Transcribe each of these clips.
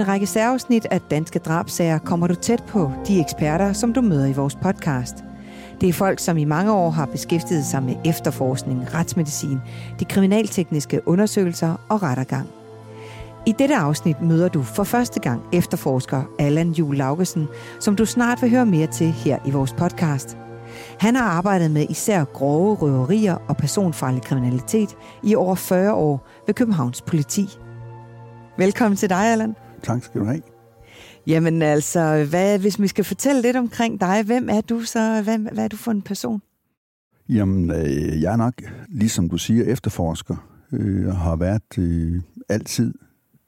en række særafsnit af Danske Drabsager kommer du tæt på de eksperter, som du møder i vores podcast. Det er folk, som i mange år har beskæftiget sig med efterforskning, retsmedicin, de kriminaltekniske undersøgelser og rettergang. I dette afsnit møder du for første gang efterforsker Allan Jul Laugesen, som du snart vil høre mere til her i vores podcast. Han har arbejdet med især grove røverier og personfarlig kriminalitet i over 40 år ved Københavns politi. Velkommen til dig, Allan. Tak skal du have. Jamen altså, hvad, hvis vi skal fortælle lidt omkring dig, hvem er du så? Hvad, hvad er du for en person? Jamen, øh, jeg er nok, ligesom du siger, efterforsker. Øh, har været øh, altid,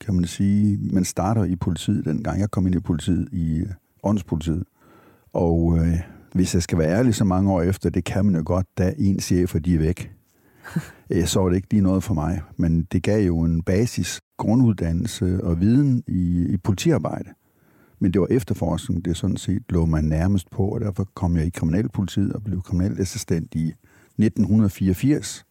kan man sige. Man starter i politiet, dengang jeg kom ind i politiet, i øh, åndspolitiet. Og øh, hvis jeg skal være ærlig så mange år efter, det kan man jo godt, da en chef de er væk. Øh, så var det ikke lige noget for mig, men det gav jo en basis grunduddannelse og viden i, i politiarbejde. Men det var efterforskning, det sådan set lå man nærmest på, og derfor kom jeg i kriminalpolitiet og blev kriminalassistent i 1984.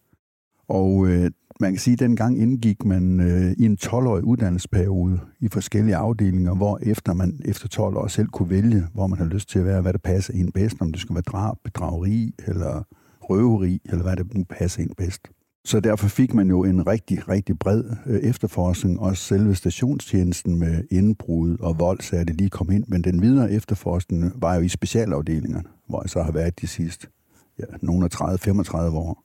Og øh, man kan sige, at dengang indgik man øh, i en 12-årig uddannelsesperiode i forskellige afdelinger, hvor efter man efter 12 år selv kunne vælge, hvor man har lyst til at være, hvad der passer en bedst, om det skulle være drab, bedrageri eller røveri, eller hvad det nu passer ind bedst. Så derfor fik man jo en rigtig, rigtig bred øh, efterforskning, også selve stationstjenesten med indbrud og vold, så er det lige kom ind. Men den videre efterforskning var jo i specialafdelingerne, hvor jeg så har været de sidste ja, nogle af 30-35 år.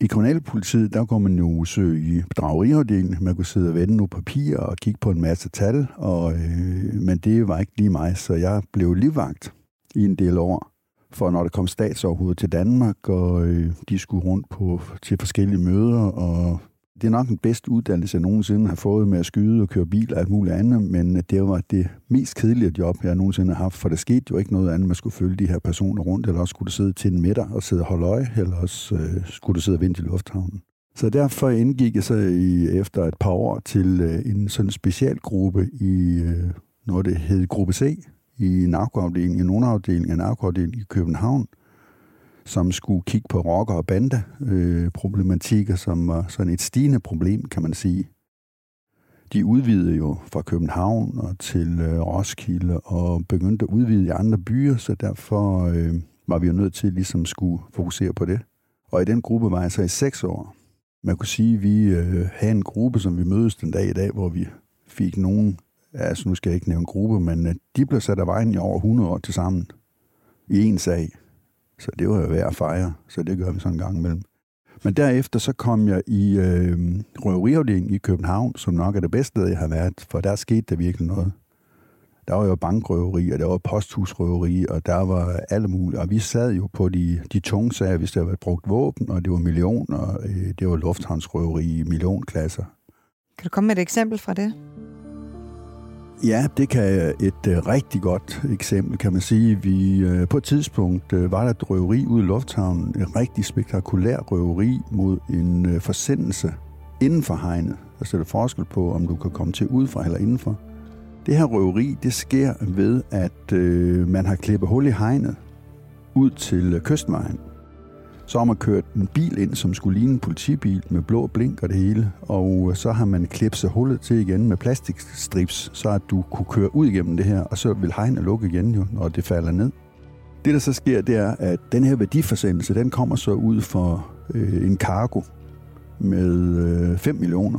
I kriminalpolitiet, der går man jo søge i bedrageriafdelingen. Man kunne sidde og vende nogle papirer og kigge på en masse tal, og, øh, men det var ikke lige mig, så jeg blev livvagt i en del år for når der kom statsoverhovedet til Danmark, og øh, de skulle rundt på til forskellige møder, og det er nok den bedste uddannelse, jeg nogensinde har fået med at skyde og køre bil og alt muligt andet, men det var det mest kedelige job, jeg nogensinde har haft, for der skete jo ikke noget andet, man skulle følge de her personer rundt, eller også skulle du sidde til en middag og sidde og holde øje, eller også øh, skulle du sidde og vente i lufthavnen. Så derfor indgik jeg så i, efter et par år til øh, en sådan specialgruppe i, øh, noget det hed Gruppe C, i narkoafdelingen, i nogle afdelinger narkoafdelingen i København, som skulle kigge på rocker- og bande-problematikker, øh, som var sådan et stigende problem, kan man sige. De udvidede jo fra København og til øh, Roskilde og begyndte at udvide i andre byer, så derfor øh, var vi jo nødt til ligesom skulle fokusere på det. Og i den gruppe var jeg så i seks år. Man kunne sige, at vi øh, havde en gruppe, som vi mødes den dag i dag, hvor vi fik nogen altså nu skal jeg ikke nævne gruppe, men øh, de blev sat af vejen i over 100 år til sammen i en sag. Så det var jo værd at fejre, så det gør vi sådan en gang imellem. Men derefter så kom jeg i øh, røveriafdelingen i København, som nok er det bedste sted, jeg har været, for der skete der virkelig noget. Der var jo bankrøveri, og der var posthusrøveri, og der var alle mulige. Og vi sad jo på de, de tunge sager, hvis der var brugt våben, og det var millioner, og øh, det var lufthavnsrøveri i millionklasser. Kan du komme med et eksempel fra det? Ja, det kan øh, et uh, rigtig godt eksempel, kan man sige. Vi øh, På et tidspunkt var der et røveri ude i lufthavnen, et rigtig spektakulær røveri mod en forsendelse inden for hegnet. Der sætter forskel på, om du kan komme til udefra eller indenfor. Det her røveri, det sker ved, at øh, man har klippet hul i hegnet ud til uh, kystvejen. Så har man kørt en bil ind, som skulle ligne en politibil med blå blink og det hele. Og så har man klipset hullet til igen med plastikstrips, så at du kunne køre ud igennem det her, og så vil hegnet lukke igen jo, når det falder ned. Det, der så sker, det er, at den her værdiforsendelse, den kommer så ud for øh, en cargo med øh, 5 millioner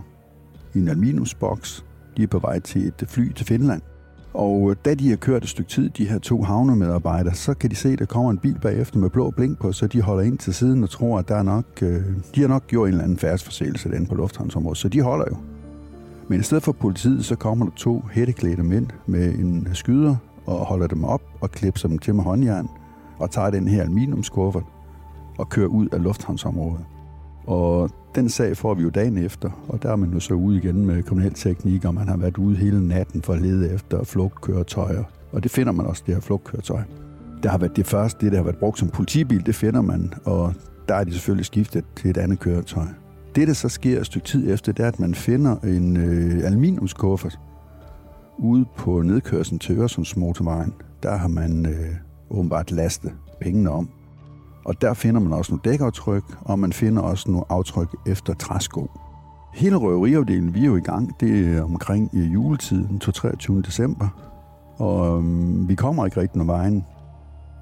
i en aluminiumsboks. De er på vej til et fly til Finland. Og øh, da de har kørt et stykke tid, de her to havnemedarbejdere, så kan de se, at der kommer en bil bagefter med blå blink på, så de holder ind til siden og tror, at der er nok, øh, de har nok gjort en eller anden færdsforseelse derinde på lufthavnsområdet, så de holder jo. Men i stedet for politiet, så kommer der to hætteklædte mænd med en skyder og holder dem op og klipser dem til med håndjern og tager den her aluminiumskuffert og kører ud af lufthavnsområdet. Og den sag får vi jo dagen efter, og der er man jo så ude igen med kriminalteknik, og man har været ude hele natten for at lede efter flugtkøretøjer. Og det finder man også, det her flugtkøretøj. Der har været det første, det der har været brugt som politibil, det finder man, og der er de selvfølgelig skiftet til et andet køretøj. Det, der så sker et stykke tid efter, det er, at man finder en øh, aluminiumskuffert ude på nedkørslen til Øresundsmotorvejen. Der har man øh, åbenbart lastet pengene om. Og der finder man også nogle dækaftryk, og man finder også nogle aftryk efter træsko. Hele røveriafdelingen, vi er jo i gang. Det er omkring i juletiden, 23. december. Og øhm, vi kommer ikke rigtig nogen vejen,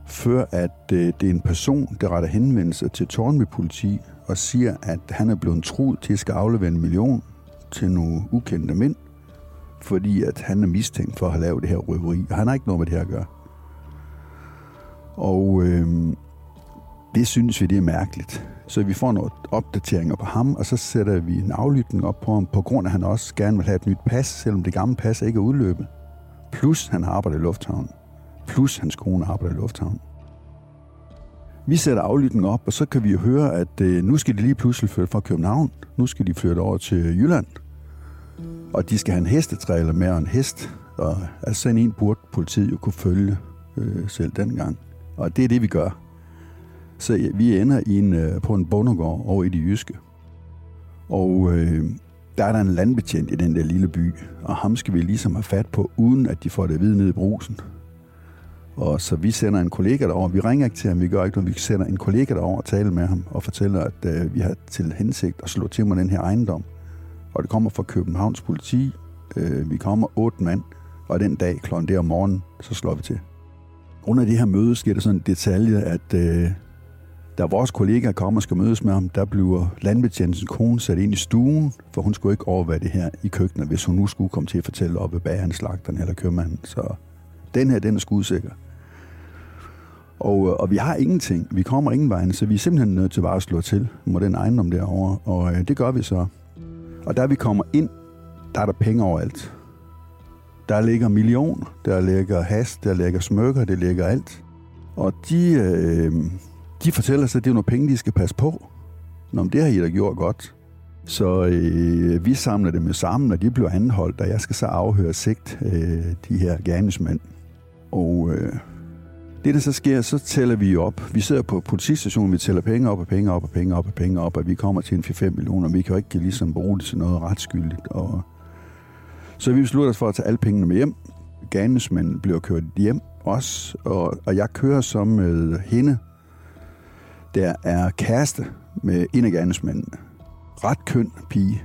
før at øh, det er en person, der retter henvendelse til Tornby politi og siger, at han er blevet truet til at skal aflevere en million til nogle ukendte mænd, fordi at han er mistænkt for at have lavet det her røveri. Og han har ikke noget med det her at gøre. Og øh, det synes vi, det er mærkeligt. Så vi får nogle opdateringer på ham, og så sætter vi en aflytning op på ham, på grund af, at han også gerne vil have et nyt pas, selvom det gamle pas ikke er udløbet. Plus han arbejder i lufthavnen. Plus hans kone arbejder i lufthavnen. Vi sætter aflytningen op, og så kan vi jo høre, at øh, nu skal de lige pludselig flytte fra København. Nu skal de flytte over til Jylland. Og de skal have en hestetræler med og en hest. Og altså sådan en burde politiet jo kunne følge øh, selv dengang. Og det er det, vi gør. Så vi ender i en, øh, på en bondegård over i det jyske. Og øh, der er der en landbetjent i den der lille by, og ham skal vi ligesom have fat på, uden at de får det at vide ned i brusen. Og så vi sender en kollega derover. Vi ringer ikke til ham, vi gør ikke noget. Vi sender en kollega derover og taler med ham og fortæller, at øh, vi har til hensigt at slå til med den her ejendom. Og det kommer fra Københavns politi. Øh, vi kommer otte mand, og den dag klokken der om morgenen, så slår vi til. Under det her møde sker der sådan en detalje, at øh, da vores kollega kommer og skal mødes med ham, der bliver landbetjentens kone sat ind i stuen, for hun skulle ikke overvære det her i køkkenet, hvis hun nu skulle komme til at fortælle oppe ved bageren, slagteren eller købmanden. Så den her, den er skudsikker. Og, øh, og vi har ingenting. Vi kommer ingen vejen, så vi er simpelthen nødt til bare at slå til mod den ejendom derovre. Og øh, det gør vi så. Og da vi kommer ind, der er der penge overalt. Der ligger millioner, der ligger has, der ligger smykker, det ligger alt. Og de, øh, de fortæller sig, at det er nogle penge, de skal passe på. Nå, men det har I da gjort godt. Så øh, vi samler dem sammen, og de bliver anholdt, og jeg skal så afhøre sigt øh, de her gerningsmænd. Og øh, det, der så sker, så tæller vi op. Vi sidder på politistationen, vi tæller penge op og penge op og penge op og penge op, og vi kommer til en 4-5 millioner. Vi kan jo ikke ligesom bruge det til noget retskyldigt. Og så vi beslutter os for at tage alle pengene med hjem. Gerningsmanden bliver kørt hjem også, og, og jeg kører så med hende, der er kæreste med en af gerningsmændene. Ret køn pige.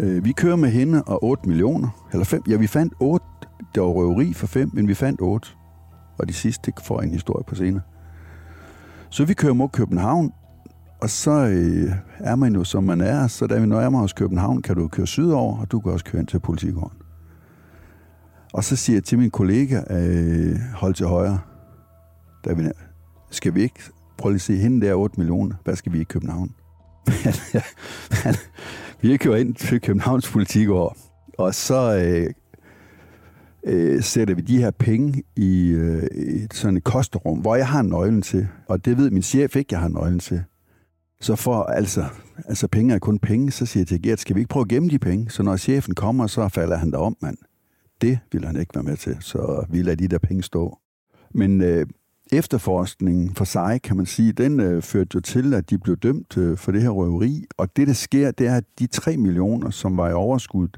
Øh, vi kører med hende og 8 millioner, eller 5. Ja, vi fandt 8. Det var røveri for 5, men vi fandt 8. Og de sidste, får en historie på senere. Så vi kører mod København, og så øh, er man jo, som man er. Så da vi nærmer os København, kan du køre sydover, og du kan også køre ind til politigården. Og så siger jeg til min kollega, øh, hold til højre. Da vi, skal vi ikke prøv lige at se, hende der 8 millioner, hvad skal vi i København? vi kører ind til Københavns politigård, og så øh, øh, sætter vi de her penge i, øh, et, sådan et kosterum, hvor jeg har nøglen til. Og det ved min chef ikke, jeg har nøglen til. Så for, altså, altså penge er kun penge, så siger jeg til Gert, skal vi ikke prøve at gemme de penge? Så når chefen kommer, så falder han om, mand. Det vil han ikke være med til, så vi lader de der penge stå. Men øh, efterforskningen for sig, kan man sige, den øh, førte jo til, at de blev dømt øh, for det her røveri. Og det, der sker, det er, at de 3 millioner, som var i overskud,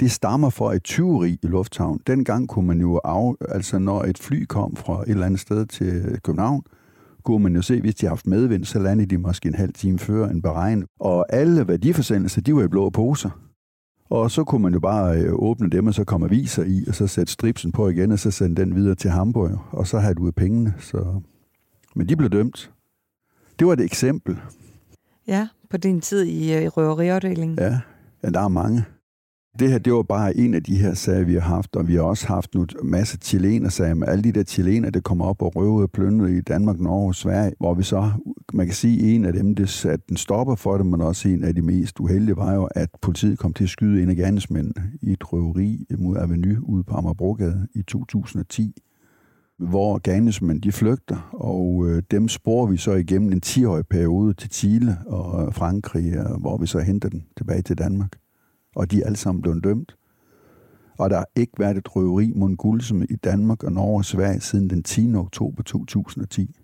det stammer fra et tyveri i lufthavn. Dengang kunne man jo af, altså når et fly kom fra et eller andet sted til København, kunne man jo se, hvis de har haft medvind, så landede de måske en halv time før en beregning. Og alle værdiforsendelser, de var i blå poser. Og så kunne man jo bare øh, åbne dem, og så komme aviser i, og så sætte stripsen på igen, og så sende den videre til Hamburg, og så havde du pengene. Så... Men de blev dømt. Det var et eksempel. Ja, på din tid i, øh, i røveriafdelingen. Ja, ja, der er mange. Det her, det var bare en af de her sager, vi har haft, og vi har også haft en masse chilener-sager med alle de der chilener, der kommer op og røvede og i Danmark, Norge og Sverige, hvor vi så, man kan sige, en af dem, det satte den stopper for det, men også en af de mest uheldige var jo, at politiet kom til at skyde en af gerningsmændene i et røveri mod Avenue ude på Amagerbrogade i 2010 hvor gerningsmænd de flygter, og øh, dem sporer vi så igennem en 10-årig periode til Chile og Frankrig, hvor vi så henter den tilbage til Danmark og de er alle sammen blevet dømt. Og der har ikke været et røveri mod guldsum i Danmark og Norge og Sverige siden den 10. oktober 2010.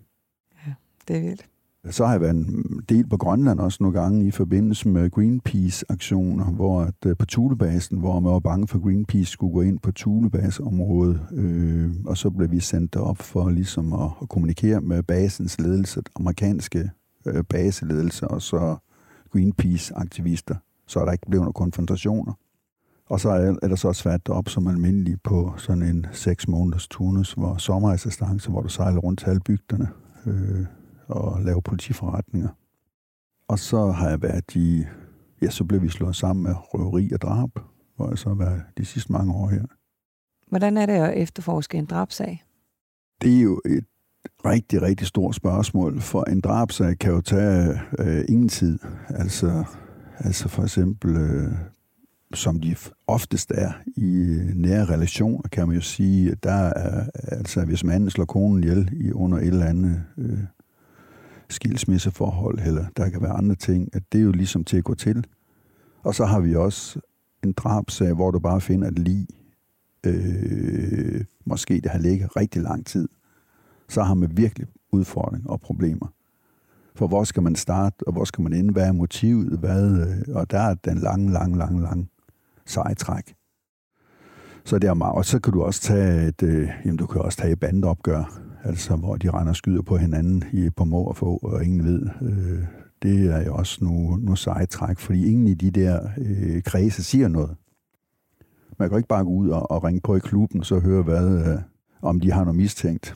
Ja, det er vildt. Så har jeg været en del på Grønland også nogle gange i forbindelse med Greenpeace-aktioner, hvor at, øh, på Thulebasen, hvor man var bange for, at Greenpeace skulle gå ind på Thulebaseområdet, øh, og så blev vi sendt op for ligesom at, at kommunikere med basens ledelse, amerikanske øh, baseledelse, og så Greenpeace-aktivister så er der ikke blevet nogen konfrontationer. Og så er, er der så svært op som almindelig på sådan en seks måneders turnus, hvor sommerassistance, hvor du sejler rundt til alle bygderne øh, og laver politiforretninger. Og så har jeg været i, ja, så blev vi slået sammen med røveri og drab, hvor jeg så har været de sidste mange år her. Hvordan er det at efterforske en drabsag? Det er jo et rigtig, rigtig stort spørgsmål, for en drabsag kan jo tage øh, ingen tid. Altså, altså for eksempel, øh, som de oftest er i øh, nære relationer, kan man jo sige, at der er, altså hvis manden slår konen ihjel i under et eller andet øh, skilsmisseforhold, eller der kan være andre ting, at det er jo ligesom til at gå til. Og så har vi også en drabsag, hvor du bare finder et lig, øh, måske det har ligget rigtig lang tid, så har man virkelig udfordring og problemer. For hvor skal man starte, og hvor skal man ende? Hvad er motivet? Hvad, øh, og der er den lange, lange, lange, lange sejtræk. Så det er meget. Og så kan du også tage et, øh, jamen du kan også tage et bandeopgør, altså hvor de render og skyder på hinanden i, på må og få, og ingen ved. Øh, det er jo også nogle, nogle seje træk, fordi ingen i de der øh, kredse siger noget. Man kan ikke bare gå ud og, og ringe på i klubben, så høre, hvad, øh, om de har noget mistænkt.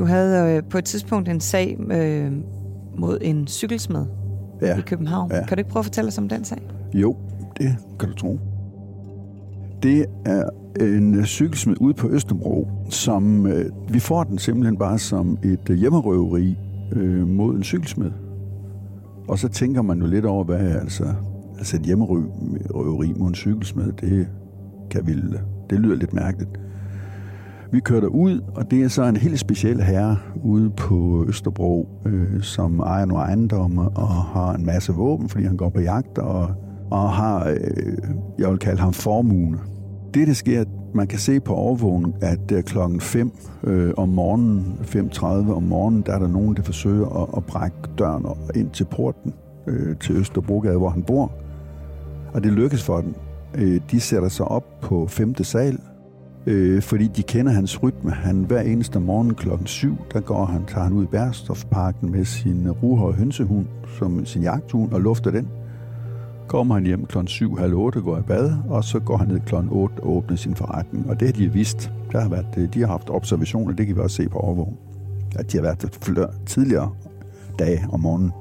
Du havde øh, på et tidspunkt en sag øh, mod en cykelsmed Ja. i København. Ja. Kan du ikke prøve at fortælle os om den sag? Jo, det kan du tro. Det er en cykelsmed ude på Østerbro, som øh, vi får den simpelthen bare som et øh, hjemmerøveri øh, mod en cykelsmed. Og så tænker man jo lidt over, hvad er altså, altså et hjemmerøveri mod en cykelsmed, det kan vi, det lyder lidt mærkeligt. Vi kører ud, og det er så en helt speciel herre ude på Østerbro, øh, som ejer nogle ejendomme og har en masse våben, fordi han går på jagt og, og har, øh, jeg vil kalde ham formuen. Det, der sker, man kan se på overvågning, at øh, klokken 5 øh, om morgenen, 5.30 om morgenen, der er der nogen, der forsøger at, at brække døren ind til porten øh, til Østerbrogade, hvor han bor. Og det lykkes for dem. Øh, de sætter sig op på 5. sal, øh, fordi de kender hans rytme. Han hver eneste morgen klokken 7, der går han, tager han ud i Bærstofparken med sin ruhårde hønsehund, som sin jagthund, og lufter den. Kommer han hjem klokken 7, halv 8, går i bad, og så går han ned klokken 8 og åbner sin forretning. Og det har de vidst. Der har været, øh, de har haft observationer, det kan vi også se på overvågning. At de har været flør, tidligere dage om morgenen.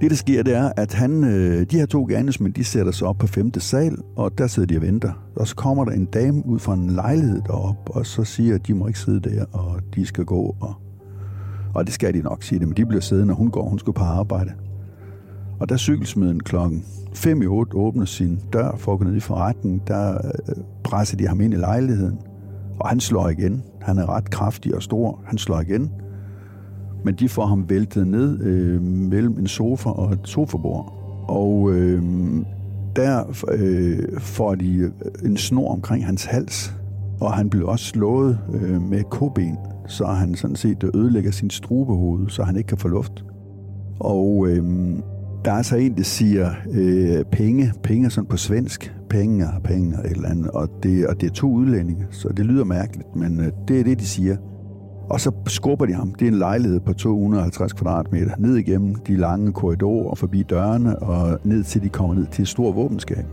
Det, der sker, det er, at han, øh, de her to gerningsmænd, de sætter sig op på femte sal, og der sidder de og venter. Og så kommer der en dame ud fra en lejlighed derop, og så siger, at de må ikke sidde der, og de skal gå. Og, og det skal de nok sige det, men de bliver siddende, når hun går, hun skal på arbejde. Og der cykelsmeden klokken 5 i 8 åbner sin dør for at gå ned i forretningen, der øh, presser de ham ind i lejligheden, og han slår igen. Han er ret kraftig og stor. Han slår igen, men de får ham væltet ned øh, mellem en sofa og et sofabord. Og øh, der øh, får de øh, en snor omkring hans hals, og han bliver også slået øh, med koben, så han sådan set ødelægger sin strubehoved, så han ikke kan få luft. Og øh, der er så en, der siger øh, penge, penge sådan på svensk, penge penge et eller andet, og det, og det er to udlændinge, så det lyder mærkeligt, men øh, det er det, de siger. Og så skubber de ham. Det er en lejlighed på 250 kvadratmeter. Ned igennem de lange korridorer og forbi dørene, og ned til de kommer ned til et stort våbenskab.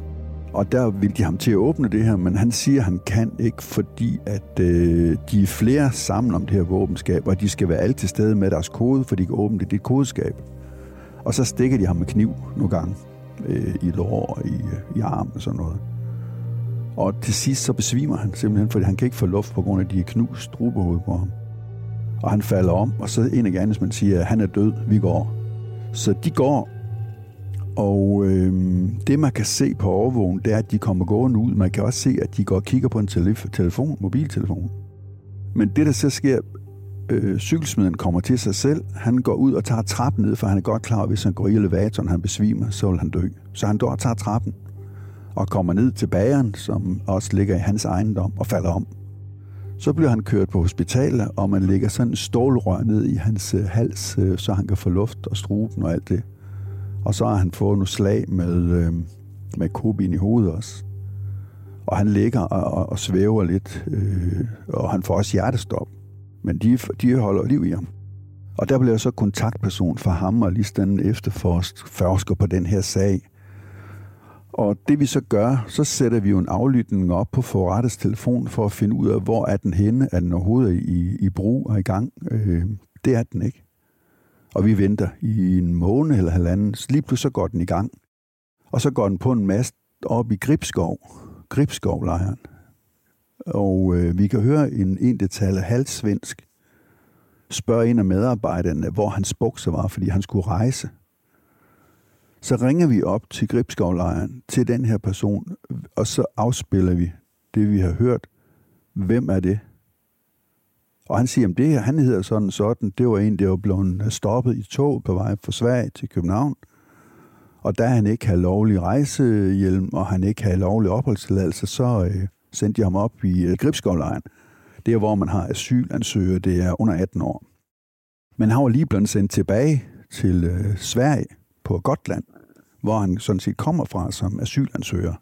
Og der vil de ham til at åbne det her, men han siger, at han kan ikke, fordi at øh, de er flere sammen om det her våbenskab, og de skal være alle til stede med deres kode, for de kan åbne det, det kodeskab. Og så stikker de ham med kniv nogle gange øh, i lår og i, øh, i arm og sådan noget. Og til sidst så besvimer han simpelthen, fordi han kan ikke få luft på grund af, de knust strubehoved på ham og han falder om, og så en af gerningsmændene siger, at han er død, vi går. Så de går, Og øh, det, man kan se på overvågen, det er, at de kommer gående ud. Man kan også se, at de går og kigger på en telef- telefon, mobiltelefon. Men det, der så sker, øh, cykelsmeden kommer til sig selv. Han går ud og tager trappen ned, for han er godt klar, at hvis han går i elevatoren, han besvimer, så vil han dø. Så han går og tager trappen og kommer ned til bageren, som også ligger i hans ejendom, og falder om. Så bliver han kørt på hospitalet, og man lægger sådan en stålrør ned i hans øh, hals, øh, så han kan få luft og struben og alt det. Og så har han fået nogle slag med, øh, med kobin i hovedet også. Og han ligger og, og, og svæver lidt, øh, og han får også hjertestop. Men de, de holder liv i ham. Og der bliver jeg så kontaktperson for ham og lige sådan efterforsker på den her sag. Og det vi så gør, så sætter vi jo en aflytning op på forrettets telefon for at finde ud af, hvor er den henne, er den overhovedet i, i brug og i gang. Øh, det er den ikke. Og vi venter i en måned eller halvanden, så lige pludselig så går den i gang. Og så går den på en mast op i Gribskov, Gribskovlejren. Og øh, vi kan høre en, en der taler halvsvensk, spørge en af medarbejderne, hvor hans bukser var, fordi han skulle rejse. Så ringer vi op til Gribskovlejren, til den her person, og så afspiller vi det, vi har hørt. Hvem er det? Og han siger, at det her, han hedder sådan sådan. Det var en, der var blevet stoppet i tog på vej fra Sverige til København. Og da han ikke havde lovlig rejsehjelm, og han ikke havde lovlig opholdstilladelse, så øh, sendte de ham op i øh, Gribskovlejren. Det er, hvor man har asylansøgere, det er under 18 år. Men han var lige blevet sendt tilbage til øh, Sverige på Gotland, hvor han sådan set kommer fra som asylansøger.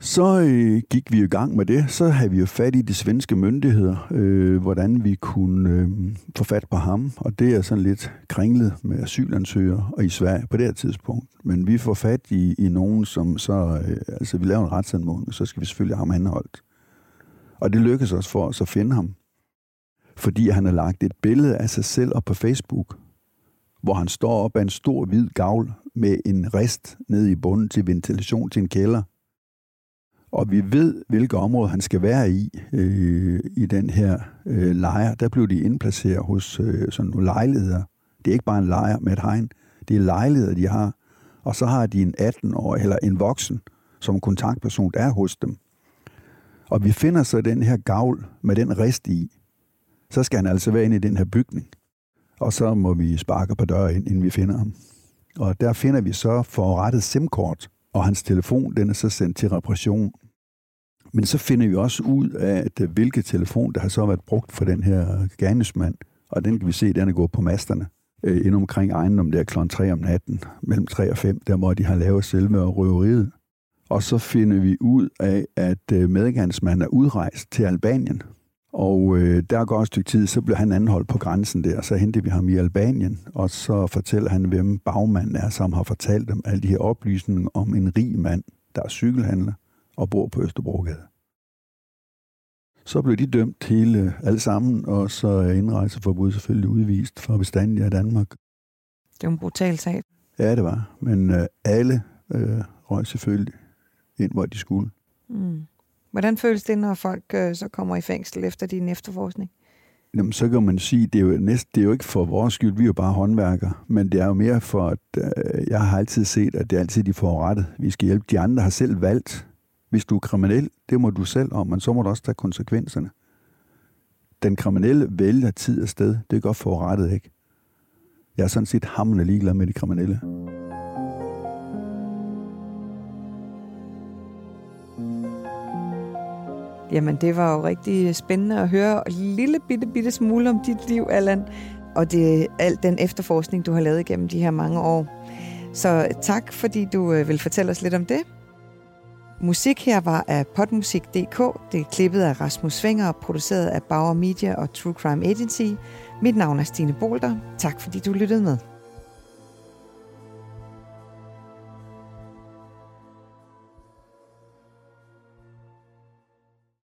Så øh, gik vi i gang med det. Så havde vi jo fat i de svenske myndigheder, øh, hvordan vi kunne øh, få fat på ham. Og det er sådan lidt kringlet med asylansøgere og i Sverige på det her tidspunkt. Men vi får fat i, i nogen, som så... Øh, altså, vi laver en retsanmodning, så skal vi selvfølgelig have ham anholdt. Og det lykkedes os for os at finde ham. Fordi han har lagt et billede af sig selv op på Facebook, hvor han står op af en stor hvid gavl med en rist nede i bunden til ventilation til en kælder. Og vi ved, hvilke områder han skal være i, øh, i den her øh, lejr. Der blev de indplaceret hos øh, sådan nogle lejligheder. Det er ikke bare en lejr med et hegn. Det er lejligheder, de har. Og så har de en 18-årig eller en voksen som kontaktperson, der er hos dem. Og vi finder så den her gavl med den rist i. Så skal han altså være inde i den her bygning. Og så må vi sparke på døren, ind, inden vi finder ham. Og der finder vi så forrettet SIM-kort, og hans telefon, den er så sendt til repression. Men så finder vi også ud af, at øh, hvilke telefon, der har så været brugt for den her gerningsmand. Og den kan vi se, den er gået på masterne. Øh, ind omkring ejendom der kl. 3 om natten, mellem 3 og 5, der hvor de har lavet selve røveriet. Og så finder vi ud af, at øh, medgangsmanden er udrejst til Albanien. Og øh, der går et stykke tid, så bliver han anholdt på grænsen der, så henter vi ham i Albanien, og så fortæller han, hvem bagmanden er, som har fortalt dem alle de her oplysninger om en rig mand, der er cykelhandler og bor på Østerbrogade. Så blev de dømt hele alle sammen, og så er indrejseforbud selvfølgelig udvist for bestandig af Danmark. Det er en brutal sag. Ja, det var. Men øh, alle øh, røg selvfølgelig ind, hvor de skulle. Mm. Hvordan føles det, når folk øh, så kommer i fængsel efter din efterforskning? Jamen, så kan man sige, det er jo næst, det er jo ikke for vores skyld, vi er jo bare håndværkere, men det er jo mere for, at øh, jeg har altid set, at det er altid de får. Vi skal hjælpe. De andre har selv valgt. Hvis du er kriminel, det må du selv om, men så må du også tage konsekvenserne. Den kriminelle vælger tid og sted. Det er godt for ikke? Jeg er sådan set hammerende ligeglad med de kriminelle. Jamen, det var jo rigtig spændende at høre en lille bitte, bitte smule om dit liv, Allan, og det al den efterforskning, du har lavet igennem de her mange år. Så tak, fordi du øh, vil fortælle os lidt om det. Musik her var af potmusik.dk. Det er klippet af Rasmus Svinger og produceret af Bauer Media og True Crime Agency. Mit navn er Stine Bolter. Tak fordi du lyttede med.